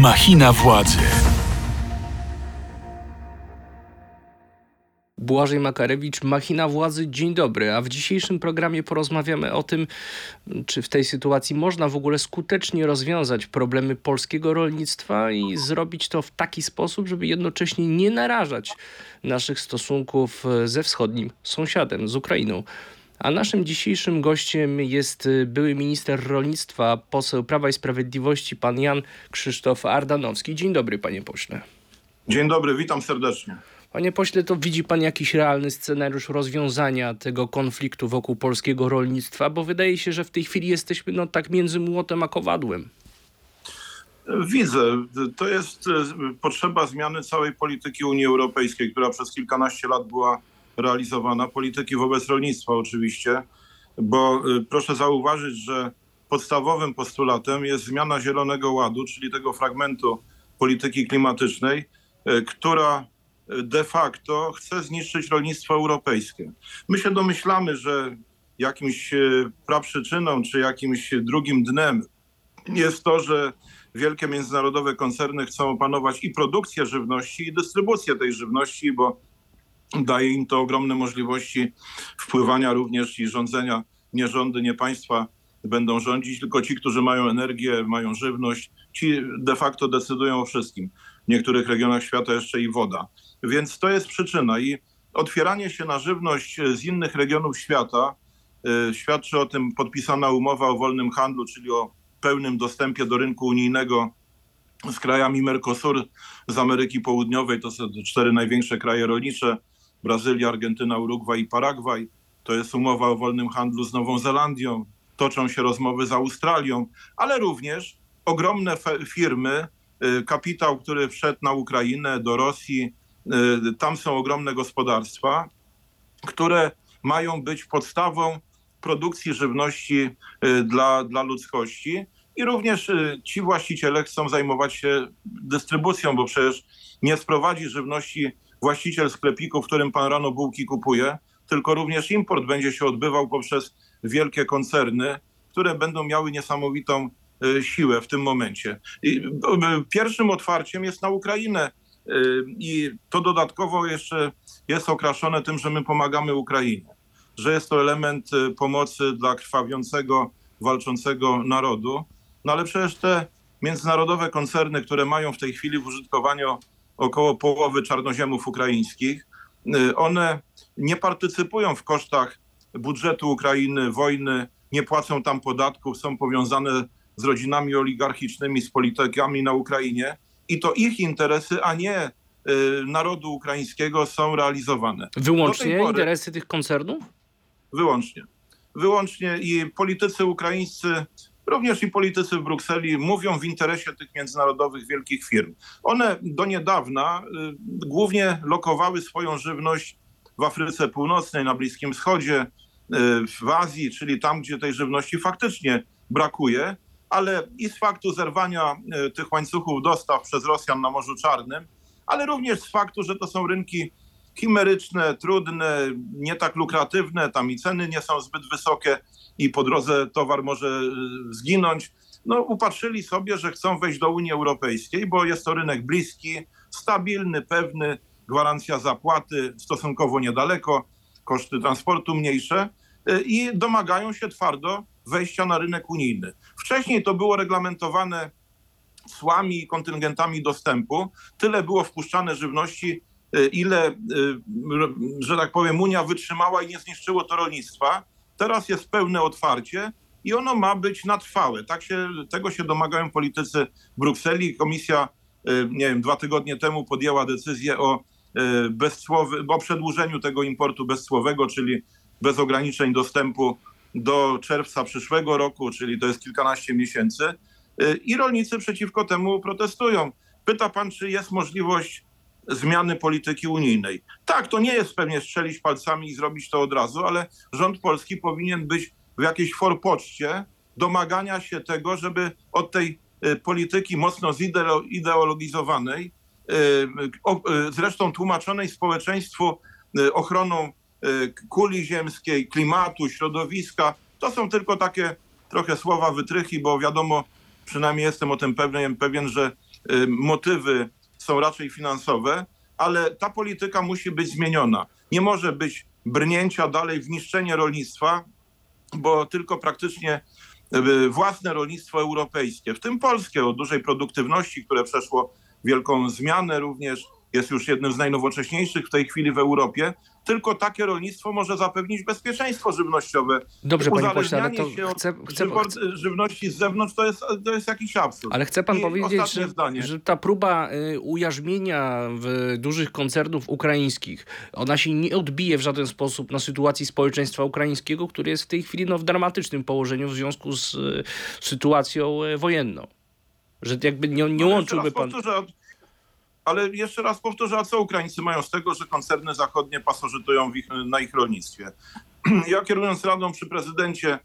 Machina władzy. Błażej Makarewicz, Machina Władzy, dzień dobry. A w dzisiejszym programie porozmawiamy o tym, czy w tej sytuacji można w ogóle skutecznie rozwiązać problemy polskiego rolnictwa i zrobić to w taki sposób, żeby jednocześnie nie narażać naszych stosunków ze wschodnim sąsiadem, z Ukrainą. A naszym dzisiejszym gościem jest były minister rolnictwa, poseł Prawa i Sprawiedliwości, pan Jan Krzysztof Ardanowski. Dzień dobry, panie pośle. Dzień dobry, witam serdecznie. Panie pośle, to widzi pan jakiś realny scenariusz rozwiązania tego konfliktu wokół polskiego rolnictwa? Bo wydaje się, że w tej chwili jesteśmy no, tak między młotem a kowadłem. Widzę. To jest e, potrzeba zmiany całej polityki Unii Europejskiej, która przez kilkanaście lat była realizowana. Polityki wobec rolnictwa oczywiście, bo e, proszę zauważyć, że podstawowym postulatem jest zmiana Zielonego Ładu, czyli tego fragmentu polityki klimatycznej, e, która de facto chce zniszczyć rolnictwo europejskie. My się domyślamy, że jakimś praprzyczyną czy jakimś drugim dnem jest to, że wielkie międzynarodowe koncerny chcą opanować i produkcję żywności, i dystrybucję tej żywności, bo daje im to ogromne możliwości wpływania również i rządzenia. Nie rządy, nie państwa będą rządzić, tylko ci, którzy mają energię, mają żywność, ci de facto decydują o wszystkim. W niektórych regionach świata jeszcze i woda. Więc to jest przyczyna i otwieranie się na żywność z innych regionów świata y, świadczy o tym podpisana umowa o wolnym handlu, czyli o pełnym dostępie do rynku unijnego z krajami Mercosur z Ameryki Południowej. To są cztery największe kraje rolnicze: Brazylia, Argentyna, Urugwaj i Paragwaj. To jest umowa o wolnym handlu z Nową Zelandią. Toczą się rozmowy z Australią, ale również ogromne firmy, y, kapitał, który wszedł na Ukrainę, do Rosji, Y, tam są ogromne gospodarstwa, które mają być podstawą produkcji żywności y, dla, dla ludzkości. I również ci właściciele chcą zajmować się dystrybucją, bo przecież nie sprowadzi żywności właściciel sklepiku, w którym pan rano bułki kupuje, tylko również import będzie się odbywał poprzez wielkie koncerny, które będą miały niesamowitą siłę w tym momencie. I pierwszym otwarciem jest na Ukrainę i to dodatkowo jeszcze jest okraszone tym, że my pomagamy Ukrainie, że jest to element pomocy dla krwawiącego, walczącego narodu. No ale przecież te międzynarodowe koncerny, które mają w tej chwili w użytkowaniu około połowy czarnoziemów ukraińskich, y, one nie partycypują w kosztach budżetu Ukrainy, wojny, nie płacą tam podatków, są powiązane z rodzinami oligarchicznymi, z politykami na Ukrainie i to ich interesy, a nie y, narodu ukraińskiego są realizowane. Wyłącznie pory, interesy tych koncernów? Wyłącznie. Wyłącznie i politycy ukraińscy, również i politycy w Brukseli mówią w interesie tych międzynarodowych wielkich firm. One do niedawna y, głównie lokowały swoją żywność w Afryce Północnej, na Bliskim Wschodzie, y, w Azji, czyli tam, gdzie tej żywności faktycznie brakuje ale i z faktu zerwania e, tych łańcuchów dostaw przez Rosjan na Morzu Czarnym, ale również z faktu, że to są rynki chimeryczne, trudne, nie tak lukratywne, tam i ceny nie są zbyt wysokie i po drodze towar może e, zginąć. No, upatrzyli sobie, że chcą wejść do Unii Europejskiej, bo jest to rynek bliski, stabilny, pewny, gwarancja zapłaty stosunkowo niedaleko, koszty transportu mniejsze e, i domagają się twardo wejścia na rynek unijny. Wcześniej to było reglamentowane cłami i kontyngentami dostępu. Tyle było wpuszczane żywności, ile, e, że tak powiem, Unia wytrzymała i nie zniszczyło to rolnictwa. Teraz jest pełne otwarcie i ono ma być na trwałe. Tak się, tego się domagają politycy Brukseli. Komisja, e, nie wiem, dwa tygodnie temu podjęła decyzję o, bezcłowy, o przedłużeniu tego importu bezcłowego, czyli bez ograniczeń dostępu do czerwca przyszłego roku, czyli to jest kilkanaście miesięcy, i rolnicy przeciwko temu protestują. Pyta pan, czy jest możliwość zmiany polityki unijnej. Tak, to nie jest pewnie strzelić palcami i zrobić to od razu, ale rząd polski powinien być w jakiejś forpoczcie domagania się tego, żeby od tej y, polityki mocno zideologizowanej, y, zresztą tłumaczonej społeczeństwu ochroną Y, kuli ziemskiej, klimatu, środowiska. To są tylko takie trochę słowa wytrychy, bo wiadomo, przynajmniej jestem o tym pewien, pewien że y, motywy są raczej finansowe, ale ta polityka musi być zmieniona. Nie może być brnięcia dalej w niszczenie rolnictwa, bo tylko praktycznie y, własne rolnictwo europejskie, w tym polskie o dużej produktywności, które przeszło wielką zmianę również, jest już jednym z najnowocześniejszych w tej chwili w Europie. Tylko takie rolnictwo może zapewnić bezpieczeństwo żywnościowe. Dobrze, panie pośle, ale to się chcę, chcę, chcę, żywności z zewnątrz to jest, to jest jakiś absurd. ale chce pan I powiedzieć, że, że ta próba y, ujarzmienia w dużych koncernów ukraińskich, ona się nie odbije w żaden sposób na sytuacji społeczeństwa ukraińskiego, które jest w tej chwili no, w dramatycznym położeniu w związku z y, sytuacją y, wojenną. Że jakby nie, nie łączyłby pan... Powtórzę, ale jeszcze raz powtórzę, a co Ukraińcy mają z tego, że koncerny zachodnie pasożytują ich, na ich rolnictwie? Ja kierując radą przy prezydencie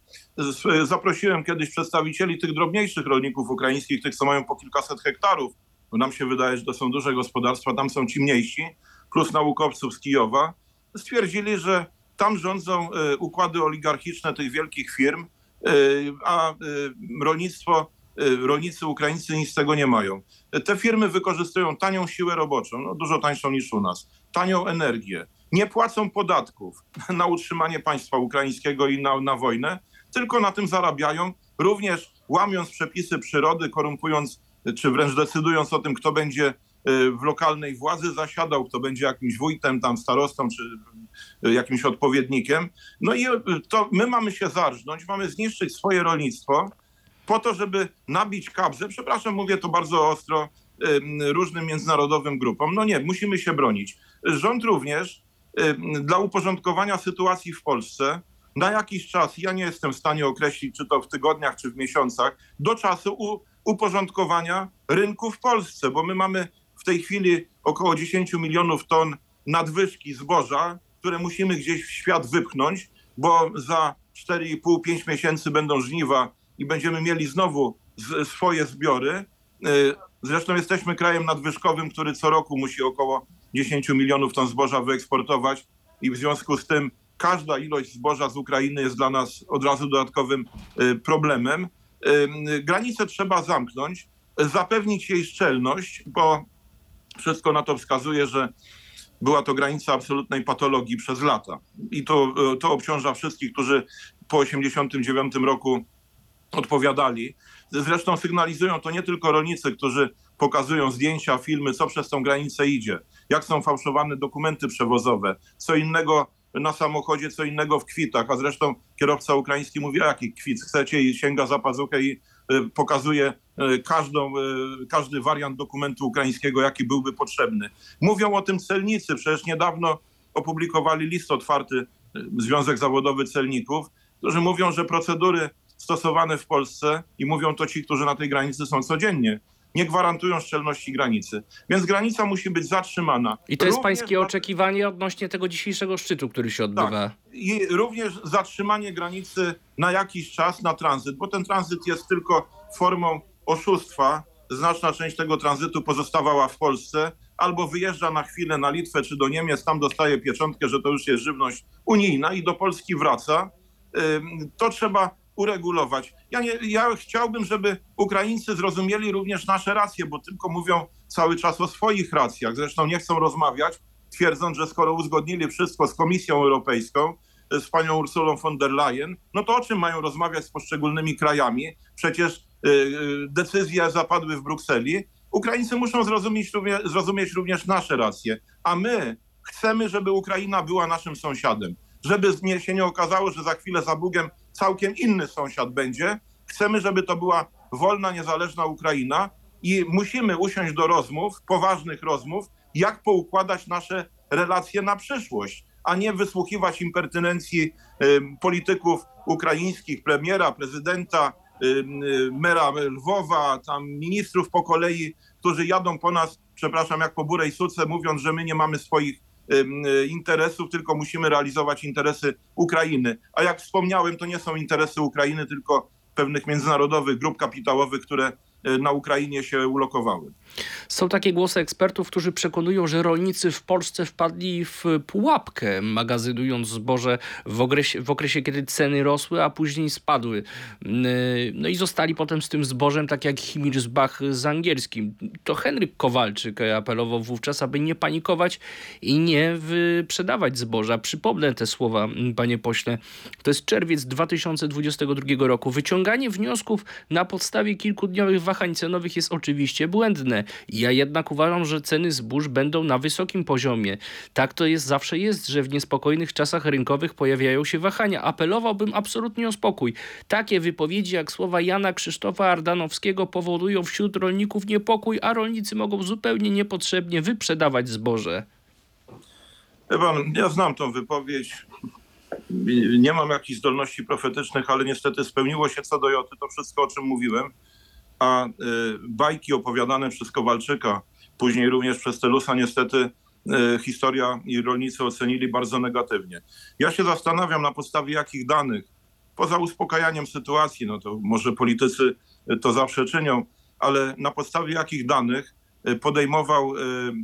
zaprosiłem kiedyś przedstawicieli tych drobniejszych rolników ukraińskich, tych co mają po kilkaset hektarów, bo nam się wydaje, że to są duże gospodarstwa, tam są ci mniejsi, plus naukowców z Kijowa. Stwierdzili, że tam rządzą e, układy oligarchiczne tych wielkich firm, e, a e, rolnictwo, rolnicy ukraińscy nic z tego nie mają. Te firmy wykorzystują tanią siłę roboczą, no dużo tańszą niż u nas, tanią energię, nie płacą podatków na utrzymanie państwa ukraińskiego i na, na wojnę, tylko na tym zarabiają, również łamiąc przepisy przyrody, korumpując, czy wręcz decydując o tym, kto będzie y, w lokalnej władzy zasiadał, kto będzie jakimś wójtem, tam starostą, czy y, jakimś odpowiednikiem. No i y, to my mamy się zarżnąć, mamy zniszczyć swoje rolnictwo, po to, żeby nabić kabzę, przepraszam, mówię to bardzo ostro, ym, różnym międzynarodowym grupom. No nie, musimy się bronić. Rząd również dla uporządkowania sytuacji w Polsce na jakiś czas, ja nie jestem w stanie określić, czy to w tygodniach, czy w miesiącach, do czasu uporządkowania rynku w Polsce, bo my mamy w tej chwili około 10 milionów ton nadwyżki zboża, które musimy gdzieś w świat wypchnąć, bo za 4,5-5 miesięcy będą żniwa i będziemy mieli znowu swoje zbiory. Y, Zresztą jesteśmy krajem nadwyżkowym, który co roku musi około 10 milionów ton zboża wyeksportować i w związku z tym każda ilość zboża z Ukrainy jest dla nas od razu dodatkowym y, problemem. Y, Granicę trzeba zamknąć, zapewnić jej szczelność, bo wszystko na to wskazuje, że była to granica absolutnej patologii przez lata. I to, to obciąża wszystkich, którzy po 1989 roku odpowiadali. Zresztą sygnalizują to nie tylko rolnicy, którzy pokazują zdjęcia, filmy, co przez tą granicę idzie, jak są fałszowane dokumenty przewozowe, co innego na samochodzie, co innego w kwitach, a zresztą kierowca ukraiński mówi, jaki kwit chcecie i sięga za pazuchę i y, pokazuje y, każdą, y, każdy wariant dokumentu ukraińskiego, jaki byłby potrzebny. Mówią o tym celnicy, przecież niedawno opublikowali list otwarty Związek Zawodowy Celników, którzy mówią, że procedury stosowane w Polsce i mówią to ci, którzy na tej granicy są codziennie, nie gwarantują szczelności granicy. Więc granica musi być zatrzymana. I to jest Również pańskie oczekiwanie odnośnie tego dzisiejszego szczytu, który się odbywa. I również zatrzymanie granicy na jakiś czas na tranzyt, bo ten tranzyt jest tylko formą oszustwa. Znaczna część tego tranzytu pozostawała w Polsce albo wyjeżdża na chwilę na Litwę czy do Niemiec, tam dostaje pieczątkę, że to już jest żywność unijna i do Polski wraca. To trzeba uregulować. Ja, nie, ja chciałbym, żeby Ukraińcy zrozumieli również nasze racje, bo tylko mówią cały czas o swoich racjach. Zresztą nie chcą rozmawiać, twierdząc, że skoro uzgodnili wszystko z Komisją Europejską, z panią Ursulą von der Leyen, no to o czym mają rozmawiać z poszczególnymi krajami? Przecież y, y, decyzje zapadły w Brukseli. Ukraińcy muszą zrozumieć, zrozumieć również nasze racje, a my chcemy, żeby Ukraina była naszym sąsiadem. Żeby się nie okazało, że za chwilę za Bugiem całkiem inny sąsiad będzie. Chcemy, żeby to była wolna, niezależna Ukraina i musimy usiąść do rozmów, poważnych rozmów, jak poukładać nasze relacje na przyszłość, a nie wysłuchiwać impertynencji ym, polityków ukraińskich, premiera, prezydenta, y, mera Lwowa, tam ministrów po kolei, którzy jadą po nas, przepraszam, jak po burej suce, mówiąc, że my nie mamy swoich y, interesów, tylko musimy realizować interesy Ukrainy. A jak wspomniałem, to nie są interesy Ukrainy, tylko pewnych międzynarodowych grup kapitałowych, które y, na Ukrainie się ulokowały. Są takie głosy ekspertów, którzy przekonują, że rolnicy w Polsce wpadli w pułapkę, magazynując zboże w okresie, w okresie kiedy ceny rosły, a później spadły. No i zostali potem z tym zbożem, tak jak Himilsbach z angielskim. To Henryk Kowalczyk apelował wówczas, aby nie panikować i nie wyprzedawać zboża. Przypomnę te słowa, panie pośle. To jest czerwiec 2022 roku. Wyciąganie wniosków na podstawie kilkudniowych wahań cenowych jest oczywiście błędne. Ja jednak uważam, że ceny zbóż będą na wysokim poziomie. Tak to jest zawsze jest, że w niespokojnych czasach rynkowych pojawiają się wahania. Apelowałbym absolutnie o spokój. Takie wypowiedzi jak słowa Jana Krzysztofa Ardanowskiego powodują wśród rolników niepokój, a rolnicy mogą zupełnie niepotrzebnie wyprzedawać zboże. Pan, ja znam tą wypowiedź. Nie mam jakichś zdolności profetycznych, ale niestety spełniło się co do Joty to wszystko, o czym mówiłem a y, bajki opowiadane przez Kowalczyka, później również przez Telusa, niestety y, historia i rolnicy ocenili bardzo negatywnie. Ja się zastanawiam, na podstawie jakich danych, poza uspokajaniem sytuacji, no to może politycy to zawsze czynią, ale na podstawie jakich danych y, podejmował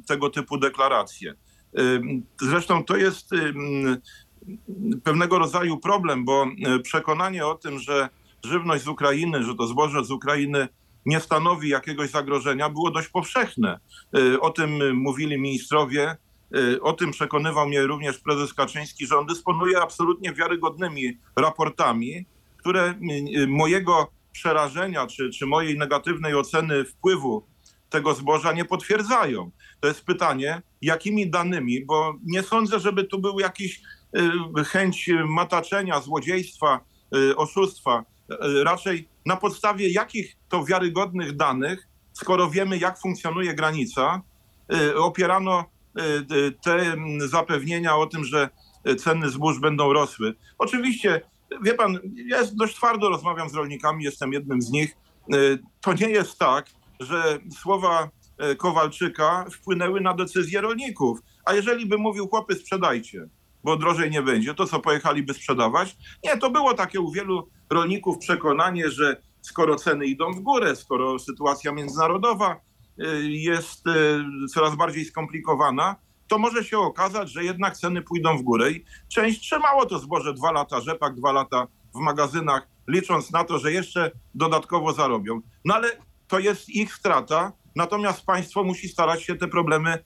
tego typu deklaracje. Zresztą to jest pewnego rodzaju problem, bo przekonanie o tym, że żywność z Ukrainy, że to zboże z Ukrainy nie stanowi jakiegoś zagrożenia, było dość powszechne. Y, o tym mówili ministrowie, y, o tym przekonywał mnie również prezes Kaczyński, że on dysponuje absolutnie wiarygodnymi raportami, które y, mojego przerażenia czy, czy mojej negatywnej oceny wpływu tego zboża nie potwierdzają. To jest pytanie, jakimi danymi, bo nie sądzę, żeby tu był jakiś chęć mataczenia, złodziejstwa, oszustwa. Raczej na podstawie jakich to wiarygodnych danych, skoro wiemy, jak funkcjonuje granica, y, opierano y, te zapewnienia o tym, że ceny zbóż będą rosły. Oczywiście, wie pan, ja dość twardo rozmawiam z rolnikami, jestem jednym z nich. To nie jest tak, że słowa Kowalczyka wpłynęły na decyzje rolników. A jeżeli by mówił, chłopy, sprzedajcie, bo drożej nie będzie, to co pojechaliby sprzedawać? Nie, to było takie u wielu rolników przekonanie, że skoro ceny idą w górę, skoro sytuacja międzynarodowa y, jest y, coraz bardziej skomplikowana, to może się okazać, że jednak ceny pójdą w górę i część trzymało to zboże dwa lata, rzepak dwa lata w magazynach, licząc na to, że jeszcze dodatkowo zarobią. No ale to jest ich strata, natomiast państwo musi starać się te problemy y,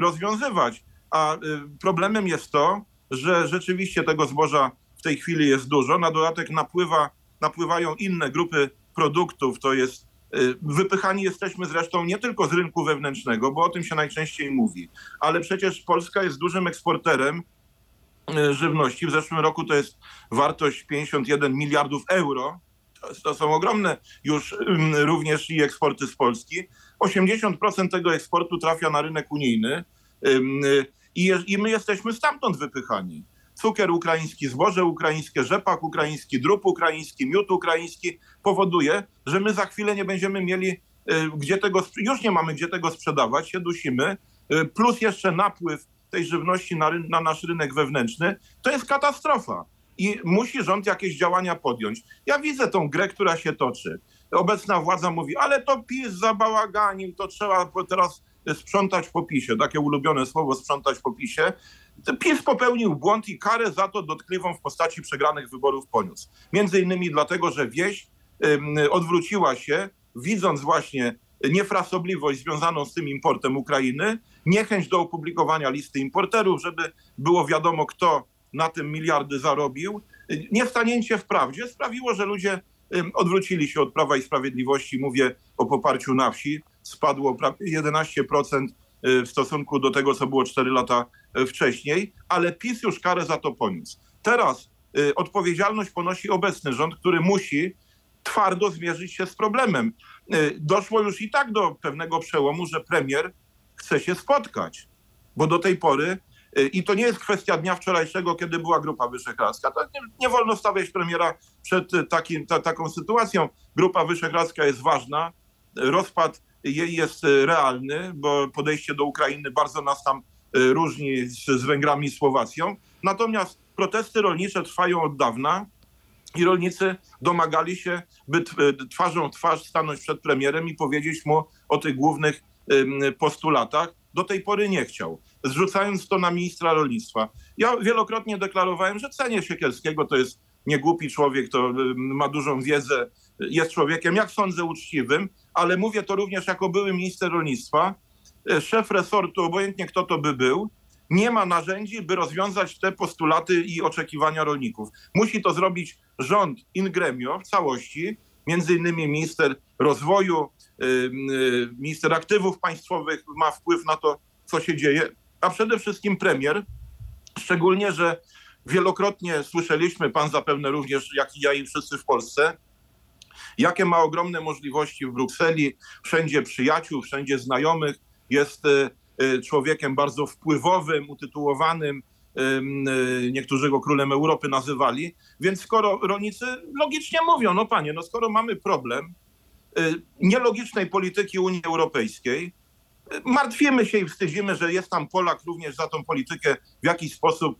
rozwiązywać. A problemem jest to, że rzeczywiście tego zboża w tej chwili jest dużo. Na dodatek napływa napływają inne grupy produktów, to jest y, Wypychani jesteśmy zresztą nie tylko z rynku wewnętrznego, bo o tym się najczęściej mówi, ale przecież Polska jest dużym eksporterem y, żywności. W zeszłym roku to jest wartość 51 miliardów euro. To są ogromne już również i eksporty z Polski. 80% tego eksportu trafia na rynek unijny y, i my jesteśmy stamtąd wypychani cukier ukraiński, zboże ukraińskie, rzepak ukraiński, drób ukraiński, miód ukraiński powoduje, że my za chwilę nie będziemy mieli y, gdzie tego, już nie mamy gdzie tego sprzedawać, się dusimy, y, plus jeszcze napływ tej żywności na, na nasz rynek wewnętrzny, to jest katastrofa. I musi rząd jakieś działania podjąć. Ja widzę tą grę, która się toczy. Obecna władza mówi, ale to PiS zabałaganił, to trzeba teraz sprzątać po PiSie. Takie ulubione słowo sprzątać po PiSie. PiS popełnił błąd i karę za to dotkliwą w postaci przegranych wyborów poniósł. Między innymi dlatego, że wieś odwróciła się, widząc właśnie niefrasobliwość związaną z tym importem Ukrainy, niechęć do opublikowania listy importerów, żeby było wiadomo, kto na tym miliardy zarobił. Niestanięcie w prawdzie sprawiło, że ludzie odwrócili się od Prawa i Sprawiedliwości. Mówię o poparciu na wsi. Spadło prawie 11% Y, w stosunku do tego, co było 4 lata y, wcześniej, ale PiS już karę za to poniósł. Teraz y, odpowiedzialność ponosi obecny rząd, który musi twardo zmierzyć się z problemem. Doszło już i tak do pewnego przełomu, że premier chce się spotkać, bo do tej pory i to nie jest kwestia dnia wczorajszego, kiedy była Grupa Wyszehradzka. Nie, nie wolno stawiać premiera przed takim, ta, taką sytuacją. Grupa Wyszehradzka jest ważna. Rozpad jest e, realny, bo podejście do Ukrainy bardzo nas tam e, różni z, Węgrami i Słowacją. Natomiast protesty rolnicze trwają od dawna. I rolnicy domagali się, by y, twarzą twarz stanąć przed premierem i powiedzieć mu o tych głównych postulatach. Do tej pory nie chciał, zrzucając to na ministra rolnictwa. Ja wielokrotnie deklarowałem, że cenię Siekielskiego, to jest niegłupi człowiek, to ma dużą wiedzę, jest człowiekiem, jak sądzę, uczciwym, ale mówię to również jako były minister rolnictwa, e, szef resortu, obojętnie kto to by był, nie ma narzędzi, by rozwiązać te postulaty i oczekiwania rolników. Musi to zrobić rząd in gremio w całości, między innymi minister rozwoju, y, y, minister aktywów państwowych ma wpływ na to, co się dzieje, a przede wszystkim premier, szczególnie, że wielokrotnie słyszeliśmy, pan zapewne również, jak i ja i wszyscy w Polsce, jakie ma ogromne możliwości w Brukseli, wszędzie przyjaciół, wszędzie znajomych, jest y, y, człowiekiem bardzo wpływowym, utytułowanym, ym, y, niektórzy go królem Europy nazywali, więc skoro rolnicy logicznie mówią, no panie, no skoro mamy problem nielogicznej polityki Unii Europejskiej, martwimy się i wstydzimy, że jest tam Polak również za tą politykę w jakiś sposób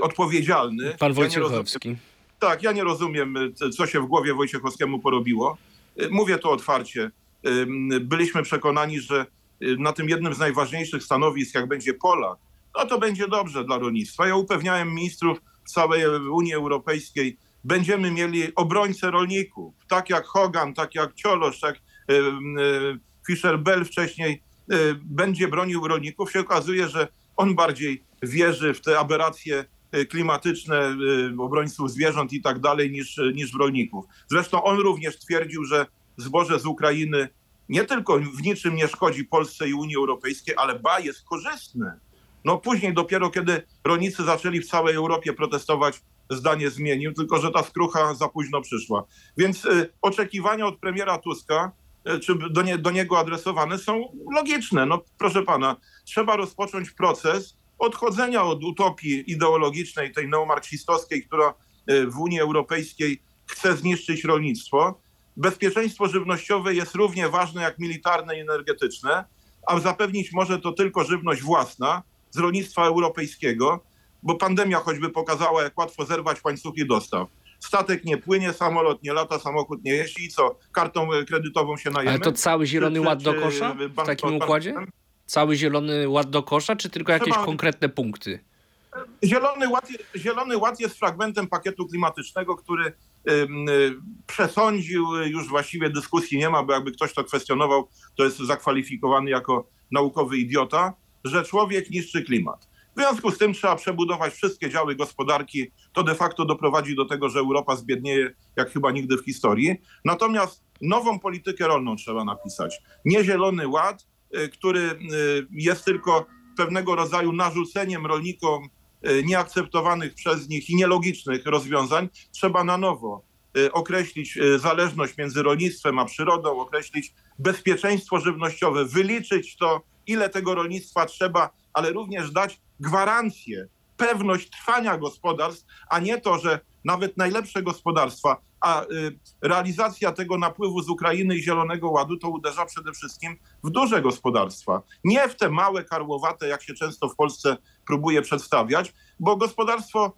odpowiedzialny. Pan Ja Wojciechowski. Tak, ja nie rozumiem, y, co się w głowie Wojciechowskiemu porobiło. Y, Mówię to otwarcie. Ym, Byliśmy przekonani, że y, na tym jednym z najważniejszych stanowisk, jak będzie Polak, no to będzie dobrze dla rolnictwa. Ja upewniałem ministrów całej Unii Europejskiej, będziemy mieli obrońcę rolników, tak jak Hogan, tak jak Ciolosz, tak y, Fischer-Bell wcześniej y, będzie bronił rolników. Się okazuje, że on bardziej wierzy w te aberracje y, klimatyczne, y, obrońców zwierząt i tak dalej, niż, niż w rolników. Zresztą on również twierdził, że zboże z Ukrainy nie tylko w niczym nie szkodzi Polsce i Unii Europejskiej, ale ba, jest korzystne. No później dopiero, kiedy rolnicy zaczęli w całej Europie protestować, zdanie zmienił, tylko że ta skrucha za późno przyszła. Więc y, oczekiwania od premiera Tuska, y, czy do, nie, do niego adresowane są logiczne. No proszę pana, trzeba rozpocząć proces odchodzenia od utopii ideologicznej, tej neomarksistowskiej, która y, w Unii Europejskiej chce zniszczyć rolnictwo. Bezpieczeństwo żywnościowe jest równie ważne jak militarne i energetyczne, a zapewnić może to tylko żywność własna z rolnictwa europejskiego, bo pandemia choćby pokazała, jak łatwo zerwać łańcuchy dostaw. Statek nie płynie, samolot nie lata, samochód nie jeździ i co? Kartą e, kredytową się najemy? Ale to cały Zielony Ład do kosza w bank- takim układzie? Cały Zielony Ład do kosza, czy tylko jakieś Trzeba- konkretne punkty? Zielony Ład, Zielony Ład jest fragmentem pakietu klimatycznego, który y, przesądził, y, już właściwie dyskusji nie ma, bo jakby ktoś to kwestionował, to jest zakwalifikowany jako naukowy idiota, że człowiek niszczy klimat. W związku z tym trzeba przebudować wszystkie działy gospodarki. To de facto doprowadzi do tego, że Europa zbiednieje jak chyba nigdy w historii. Natomiast nową politykę rolną trzeba napisać. Nie Zielony Ład, który y, jest tylko pewnego rodzaju narzuceniem rolnikom y, nieakceptowanych przez nich i nielogicznych rozwiązań, trzeba na nowo określić zależność między rolnictwem a przyrodą, określić bezpieczeństwo żywnościowe, wyliczyć to, ile tego rolnictwa trzeba, ale również dać gwarancję, pewność trwania gospodarstw, a nie to, że nawet najlepsze gospodarstwa, a y, realizacja tego napływu z Ukrainy i Zielonego Ładu to uderza przede wszystkim w duże gospodarstwa. Nie w te małe, karłowate, jak się często w Polsce próbuje przedstawiać, bo gospodarstwo,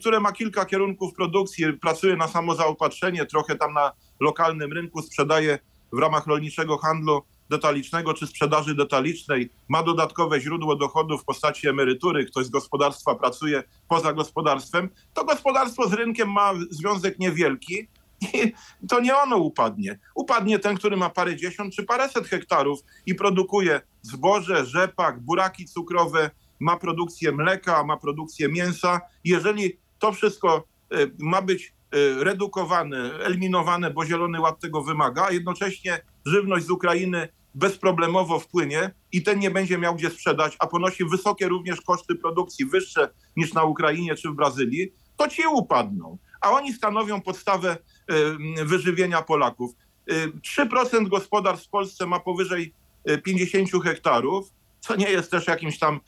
które ma kilka kierunków produkcji, pracuje na samozaopatrzenie, trochę tam na lokalnym rynku sprzedaje w ramach rolniczego handlu detalicznego czy sprzedaży detalicznej, ma dodatkowe źródło dochodów w postaci emerytury, ktoś z gospodarstwa pracuje poza gospodarstwem, to gospodarstwo z rynkiem ma związek niewielki i to nie ono upadnie. Upadnie ten, który ma parę dziesiąt czy paręset hektarów i produkuje zboże, rzepak, buraki cukrowe, ma produkcję mleka, ma produkcję mięsa. Jeżeli to wszystko y, ma być y, redukowane, eliminowane, bo Zielony Ład tego wymaga, a jednocześnie żywność z Ukrainy bezproblemowo wpłynie i ten nie będzie miał gdzie sprzedać, a ponosi wysokie również koszty produkcji, wyższe niż na Ukrainie czy w Brazylii, to ci upadną. A oni stanowią podstawę wyżywienia Polaków. Y, 3% gospodarstw w Polsce ma powyżej y, 50 hektarów, co nie jest też jakimś tam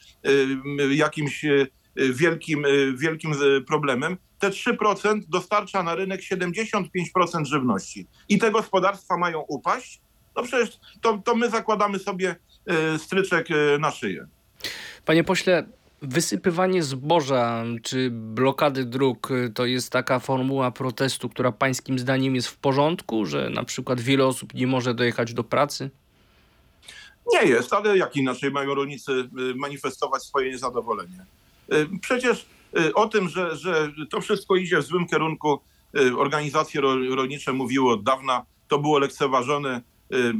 jakimś y, wielkim, y, wielkim problemem. Te 3% dostarcza na rynek 75% żywności. I te gospodarstwa mają upaść? No przecież to, to my zakładamy sobie y, stryczek y, na szyję. Panie pośle, Wysypywanie zboża czy blokady dróg y, to jest taka formuła protestu, która pańskim zdaniem jest w porządku, że na przykład wiele osób nie może dojechać do pracy? Nie jest, ale jak inaczej mają rolnicy manifestować swoje niezadowolenie? Przecież o tym, że, że to wszystko idzie w złym kierunku, organizacje ro- rolnicze mówiły od dawna, to było lekceważone. Y,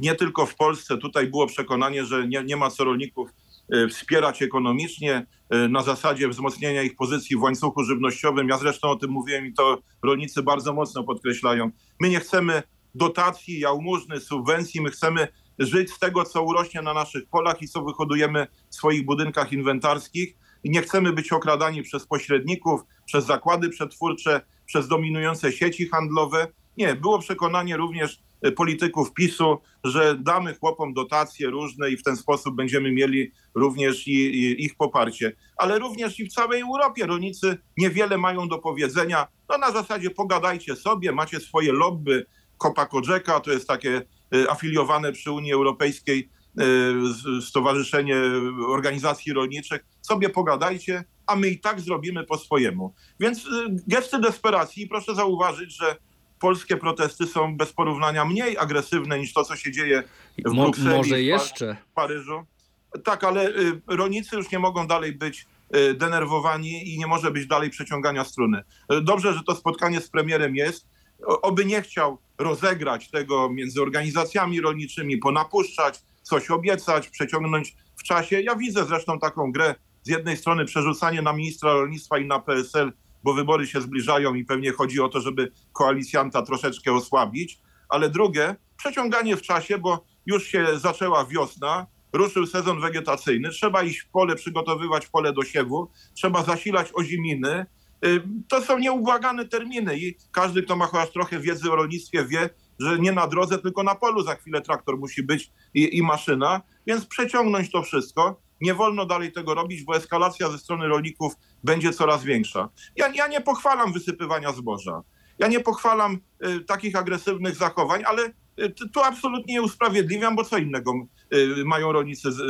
Nie tylko w Polsce, tutaj było przekonanie, że nie, nie ma co rolników y, wspierać ekonomicznie y, na zasadzie wzmocnienia ich pozycji w łańcuchu żywnościowym. Ja zresztą o tym mówiłem i to rolnicy bardzo mocno podkreślają. My nie chcemy dotacji, jałmużny, subwencji, my chcemy żyć z tego, co urośnie na naszych polach i co wyhodujemy w swoich budynkach inwentarskich. I nie chcemy być okradani przez pośredników, przez zakłady przetwórcze, przez dominujące sieci handlowe. Nie, było przekonanie również polityków PiSu, że damy chłopom dotacje różne i w ten sposób będziemy mieli również i, i ich poparcie. Ale również i w całej Europie rolnicy niewiele mają do powiedzenia. No na zasadzie pogadajcie sobie, macie swoje lobby, Copa Cogeca, to jest takie y, afiliowane przy Unii Europejskiej y, Stowarzyszenie Organizacji Rolniczych. Sobie pogadajcie, a my i tak zrobimy po swojemu. Więc y, gesty desperacji, proszę zauważyć, że polskie protesty są bez porównania mniej agresywne niż to, co się dzieje w Mo- Brukseli, może jeszcze. w Paryżu. Tak, ale y, rolnicy już nie mogą dalej być y, denerwowani i nie może być dalej przeciągania struny. Y, Dobrze, że to spotkanie z premierem jest. Oby nie chciał rozegrać tego między organizacjami rolniczymi, ponapuszczać, coś obiecać, przeciągnąć w czasie. Ja widzę zresztą taką grę. Z jednej strony przerzucanie na ministra rolnictwa i na PSL, bo wybory się zbliżają i pewnie chodzi o to, żeby koalicjanta troszeczkę osłabić, ale drugie, przeciąganie w czasie, bo już się zaczęła wiosna, ruszył sezon wegetacyjny, trzeba iść w pole, przygotowywać pole do siewu, trzeba zasilać oziminy. Y, To są nieubłagane terminy i każdy, kto ma chociaż trochę wiedzy o rolnictwie wie, że nie na drodze, tylko na polu za chwilę traktor musi być i, i maszyna, więc przeciągnąć to wszystko. Nie wolno dalej tego robić, bo eskalacja ze strony rolników będzie coraz większa. Ja, ja nie pochwalam wysypywania zboża. Ja nie pochwalam y, takich agresywnych zachowań, ale y, t- to absolutnie nie usprawiedliwiam, bo co innego y, mają rolnicy z, y,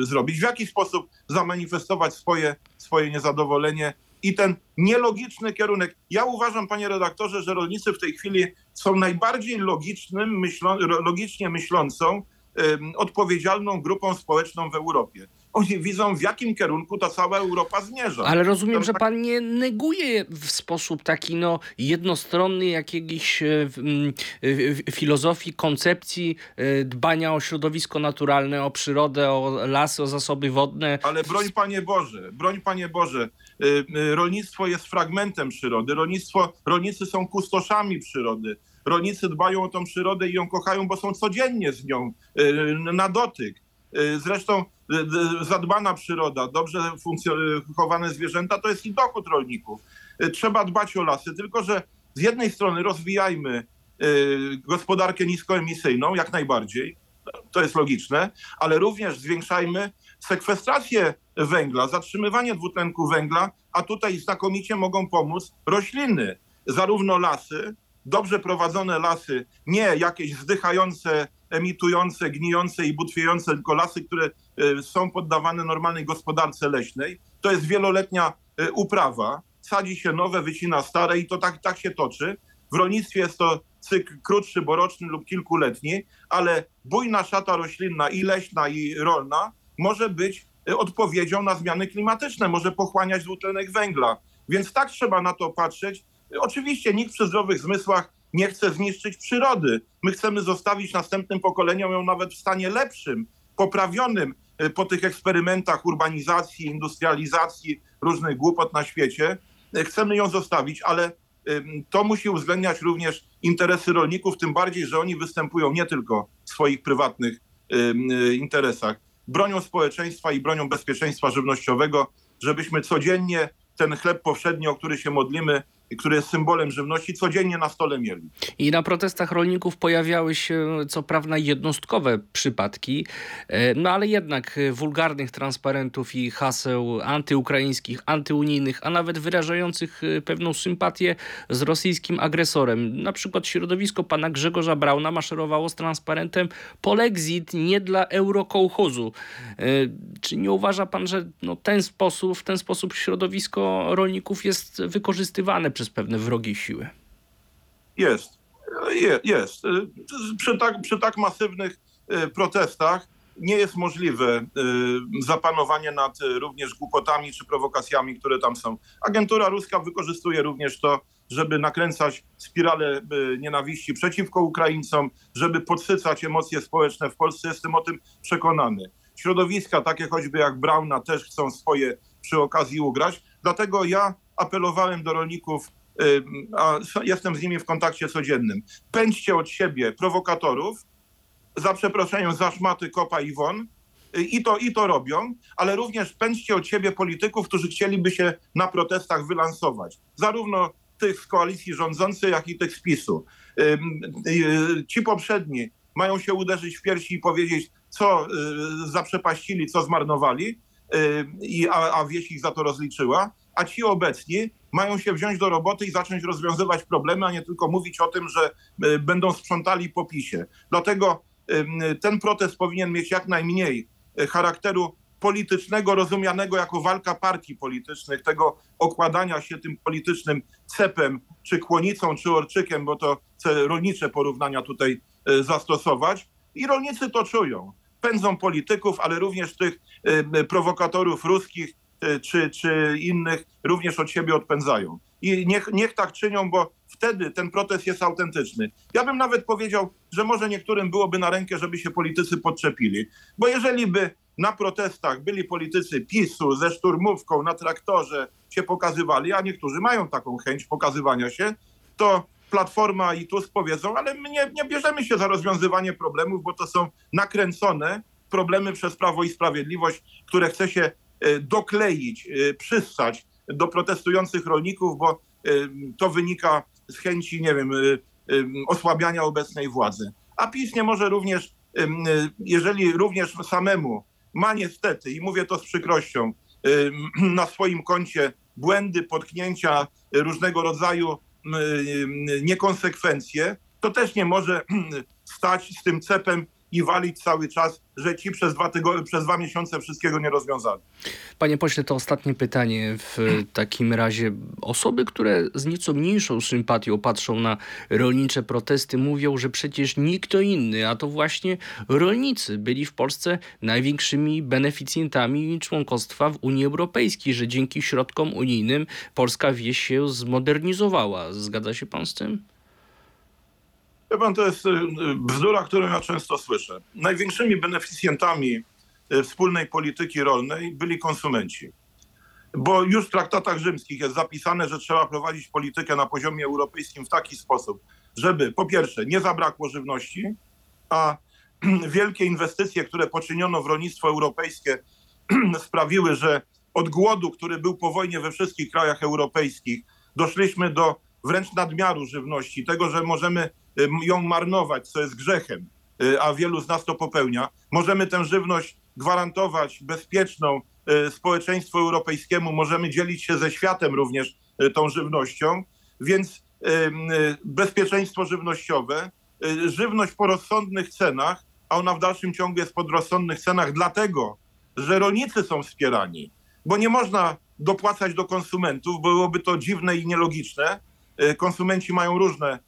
y, zrobić? W jaki sposób zamanifestować swoje, swoje niezadowolenie i ten nielogiczny kierunek. Ja uważam, panie redaktorze, że rolnicy w tej chwili są najbardziej logicznym, logicznie myślącą, ym, odpowiedzialną grupą społeczną w Europie. Oni widzą, w jakim kierunku ta cała Europa zmierza. Ale rozumiem, To że tak- pan nie neguje w sposób taki no, jednostronny jakiejś e, w- filozofii, koncepcji e, dbania o środowisko naturalne, o przyrodę, o lasy, o zasoby wodne. Ale broń Panie Boże, broń Panie Boże, rolnictwo jest fragmentem przyrody, rolnictwo, rolnicy są kustoszami przyrody, rolnicy dbają o tą przyrodę i ją kochają, bo są codziennie z nią na dotyk. Zresztą zadbana przyroda, dobrze funkcjo- chowane zwierzęta to jest i dochód rolników. Y, Trzeba dbać o lasy, tylko że z jednej strony rozwijajmy y, gospodarkę niskoemisyjną, jak najbardziej, to jest logiczne, ale również zwiększajmy sekwestrację węgla, zatrzymywanie dwutlenku węgla, a tutaj znakomicie mogą pomóc rośliny. Zarówno lasy, dobrze prowadzone lasy, nie jakieś zdychające, emitujące, gnijące i butwiejące, tylko lasy, które y, są poddawane normalnej gospodarce leśnej. To jest wieloletnia y, uprawa. Sadzi się nowe, wycina stare i to tak, tak się toczy. W rolnictwie jest to cykl krótszy, boroczny lub kilkuletni, ale bujna szata roślinna i leśna i rolna może być y, odpowiedzią na zmiany klimatyczne, może pochłaniać dwutlenek węgla. Więc tak trzeba na to patrzeć. Oczywiście nikt przy zdrowych zmysłach nie chce zniszczyć przyrody. My chcemy zostawić następnym pokoleniom ją nawet w stanie lepszym, poprawionym y, po tych eksperymentach urbanizacji, industrializacji, różnych głupot na świecie. Y, Chcemy ją zostawić, ale to musi uwzględniać również interesy rolników, tym bardziej, że oni występują nie tylko w swoich prywatnych y, interesach. Bronią społeczeństwa i bronią bezpieczeństwa żywnościowego, żebyśmy codziennie ten chleb powszedni, o który się modlimy, który jest symbolem żywności, codziennie na stole mieli. I na protestach rolników pojawiały się co prawda jednostkowe przypadki, e, no ale jednak wulgarnych transparentów i haseł antyukraińskich, antyunijnych, a nawet wyrażających e, pewną sympatię z rosyjskim agresorem. Na przykład środowisko pana Grzegorza Brauna maszerowało z transparentem Polexit nie dla eurokołchozu. E, Czy nie uważa pan, że no ten sposób, w ten sposób środowisko rolników jest wykorzystywane przez pewne wrogie siły? Jest. Je, jest. Y, Przy tak, przy tak masywnych y, protestach nie jest możliwe y, zapanowanie nad również głupotami czy prowokacjami, które tam są. Agentura ruska wykorzystuje również to, żeby nakręcać spirale nienawiści przeciwko Ukraińcom, żeby podsycać emocje społeczne w Polsce. Jestem o tym przekonany. Środowiska takie choćby jak Brauna też chcą swoje przy okazji ugrać. Dlatego ja apelowałem do rolników a jestem z nimi w kontakcie codziennym. Pędźcie od siebie prowokatorów, za przeproszeniem za szmaty Kopa i Won, y, i to, i to robią, ale również pędźcie od siebie polityków, którzy chcieliby się na protestach wylansować. Zarówno tych z koalicji rządzącej, jak i tych z PiSu. Y, Ci poprzedni mają się uderzyć w piersi i powiedzieć, co y, zaprzepaścili, co zmarnowali, a, a wieś ich za to rozliczyła, a ci obecni mają się wziąć do roboty i zacząć rozwiązywać problemy, a nie tylko mówić o tym, że y, będą sprzątali po PiSie. Dlatego ten protest powinien mieć jak najmniej y, charakteru politycznego, rozumianego jako walka partii politycznych, tego okładania się tym politycznym cepem, czy kłonicą, czy orczykiem, bo to chcę rolnicze porównania tutaj y, zastosować. I rolnicy to czują. Pędzą polityków, ale również tych prowokatorów ruskich, czy, czy innych również od siebie odpędzają. I niech, niech tak czynią, bo wtedy ten protest jest autentyczny. Ja bym nawet powiedział, że może niektórym byłoby na rękę, żeby się politycy podczepili. Bo jeżeli by na protestach byli politycy PiSu ze szturmówką na traktorze się pokazywali, a niektórzy mają taką chęć pokazywania się, to Platforma i Tusk powiedzą, ale my nie, nie bierzemy się za rozwiązywanie problemów, bo to są nakręcone problemy przez Prawo i Sprawiedliwość, które chce się e, dokleić, e, przyssać do protestujących rolników, bo e, to wynika z chęci, nie wiem, e, e, osłabiania obecnej władzy. A PiS nie może również, e, jeżeli również samemu ma niestety, i mówię to z przykrością, na swoim koncie błędy, potknięcia, e, różnego rodzaju niekonsekwencje, to też nie może stać z tym cepem i walić cały czas, że ci przez dwa, tygo- przez dwa miesiące wszystkiego nie rozwiązali. Panie pośle, to ostatnie pytanie. W takim razie osoby, które z nieco mniejszą sympatią patrzą na rolnicze protesty, mówią, że przecież nikt inny, a to właśnie rolnicy byli w Polsce największymi beneficjentami członkostwa w Unii Europejskiej, że dzięki środkom unijnym polska wieś się zmodernizowała. Zgadza się pan z tym? Wie pan, to jest y, y, bzdura, którą ja często słyszę. Największymi beneficjentami y, wspólnej polityki rolnej byli konsumenci. Bo już w traktatach rzymskich jest zapisane, że trzeba prowadzić politykę na poziomie europejskim w taki sposób, żeby po pierwsze nie zabrakło żywności, a wielkie inwestycje, które poczyniono w rolnictwo europejskie, sprawiły, że od głodu, który był po wojnie we wszystkich krajach europejskich, doszliśmy do wręcz nadmiaru żywności, tego, że możemy ją marnować, co jest grzechem, y, a wielu z nas to popełnia. Możemy tę żywność gwarantować bezpieczną y, społeczeństwu europejskiemu, możemy dzielić się ze światem również y, tą żywnością, więc y, y, bezpieczeństwo żywnościowe, y, żywność po rozsądnych cenach, a ona w dalszym ciągu jest po rozsądnych cenach, dlatego, że rolnicy są wspierani, bo nie można dopłacać do konsumentów, byłoby to dziwne i nielogiczne. Y, Konsumenci mają różne y,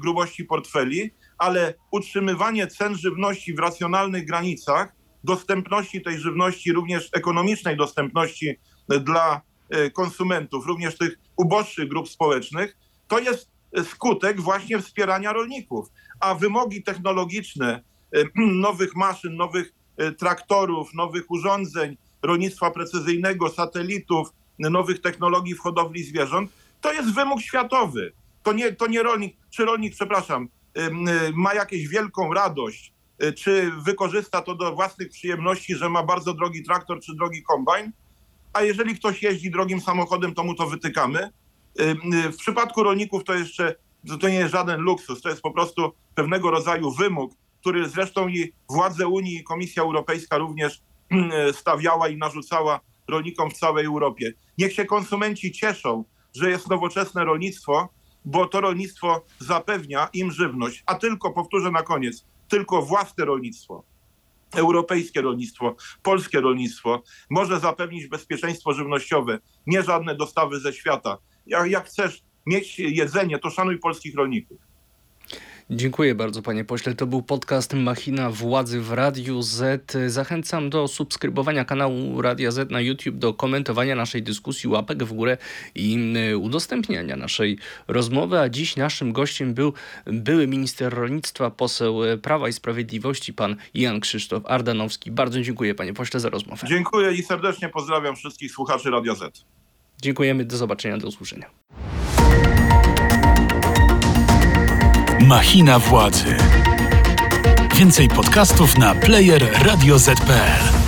grubości portfeli, ale utrzymywanie cen żywności w racjonalnych granicach, dostępności tej żywności, również ekonomicznej dostępności y, dla y, konsumentów, również tych uboższych grup społecznych, to jest y, skutek właśnie wspierania rolników. A wymogi technologiczne y, nowych maszyn, nowych y, traktorów, nowych urządzeń, rolnictwa precyzyjnego, satelitów, nowych technologii w hodowli zwierząt, to jest wymóg światowy. To nie, to nie rolnik, czy rolnik, przepraszam, y, ma jakąś wielką radość, y, czy wykorzysta to do własnych przyjemności, że ma bardzo drogi traktor czy drogi kombajn, a jeżeli ktoś jeździ drogim samochodem, to mu to wytykamy. Y, W przypadku rolników to jeszcze to nie jest żaden luksus, to jest po prostu pewnego rodzaju wymóg, który zresztą i władze Unii i Komisja Europejska również stawiała i narzucała rolnikom w całej Europie. Niech się konsumenci cieszą, że jest nowoczesne rolnictwo, bo to rolnictwo zapewnia im żywność, a tylko, powtórzę na koniec, tylko własne rolnictwo, europejskie rolnictwo, polskie rolnictwo może zapewnić bezpieczeństwo żywnościowe, nie żadne dostawy ze świata. Jak, jak chcesz mieć jedzenie, to szanuj polskich rolników. Dziękuję bardzo, panie pośle. To był podcast Machina Władzy w Radiu Z. Zachęcam do subskrybowania kanału Radia Z na YouTube, do komentowania naszej dyskusji, łapek w górę i y, udostępniania naszej rozmowy. A dziś naszym gościem był były minister rolnictwa, poseł y, Prawa i Sprawiedliwości, pan Jan Krzysztof Ardanowski. Bardzo dziękuję, panie pośle, za rozmowę. Dziękuję i serdecznie pozdrawiam wszystkich słuchaczy Radia Z. Dziękujemy, do zobaczenia, do usłyszenia. Machina władzy. Więcej podcastów na player radioz.pl.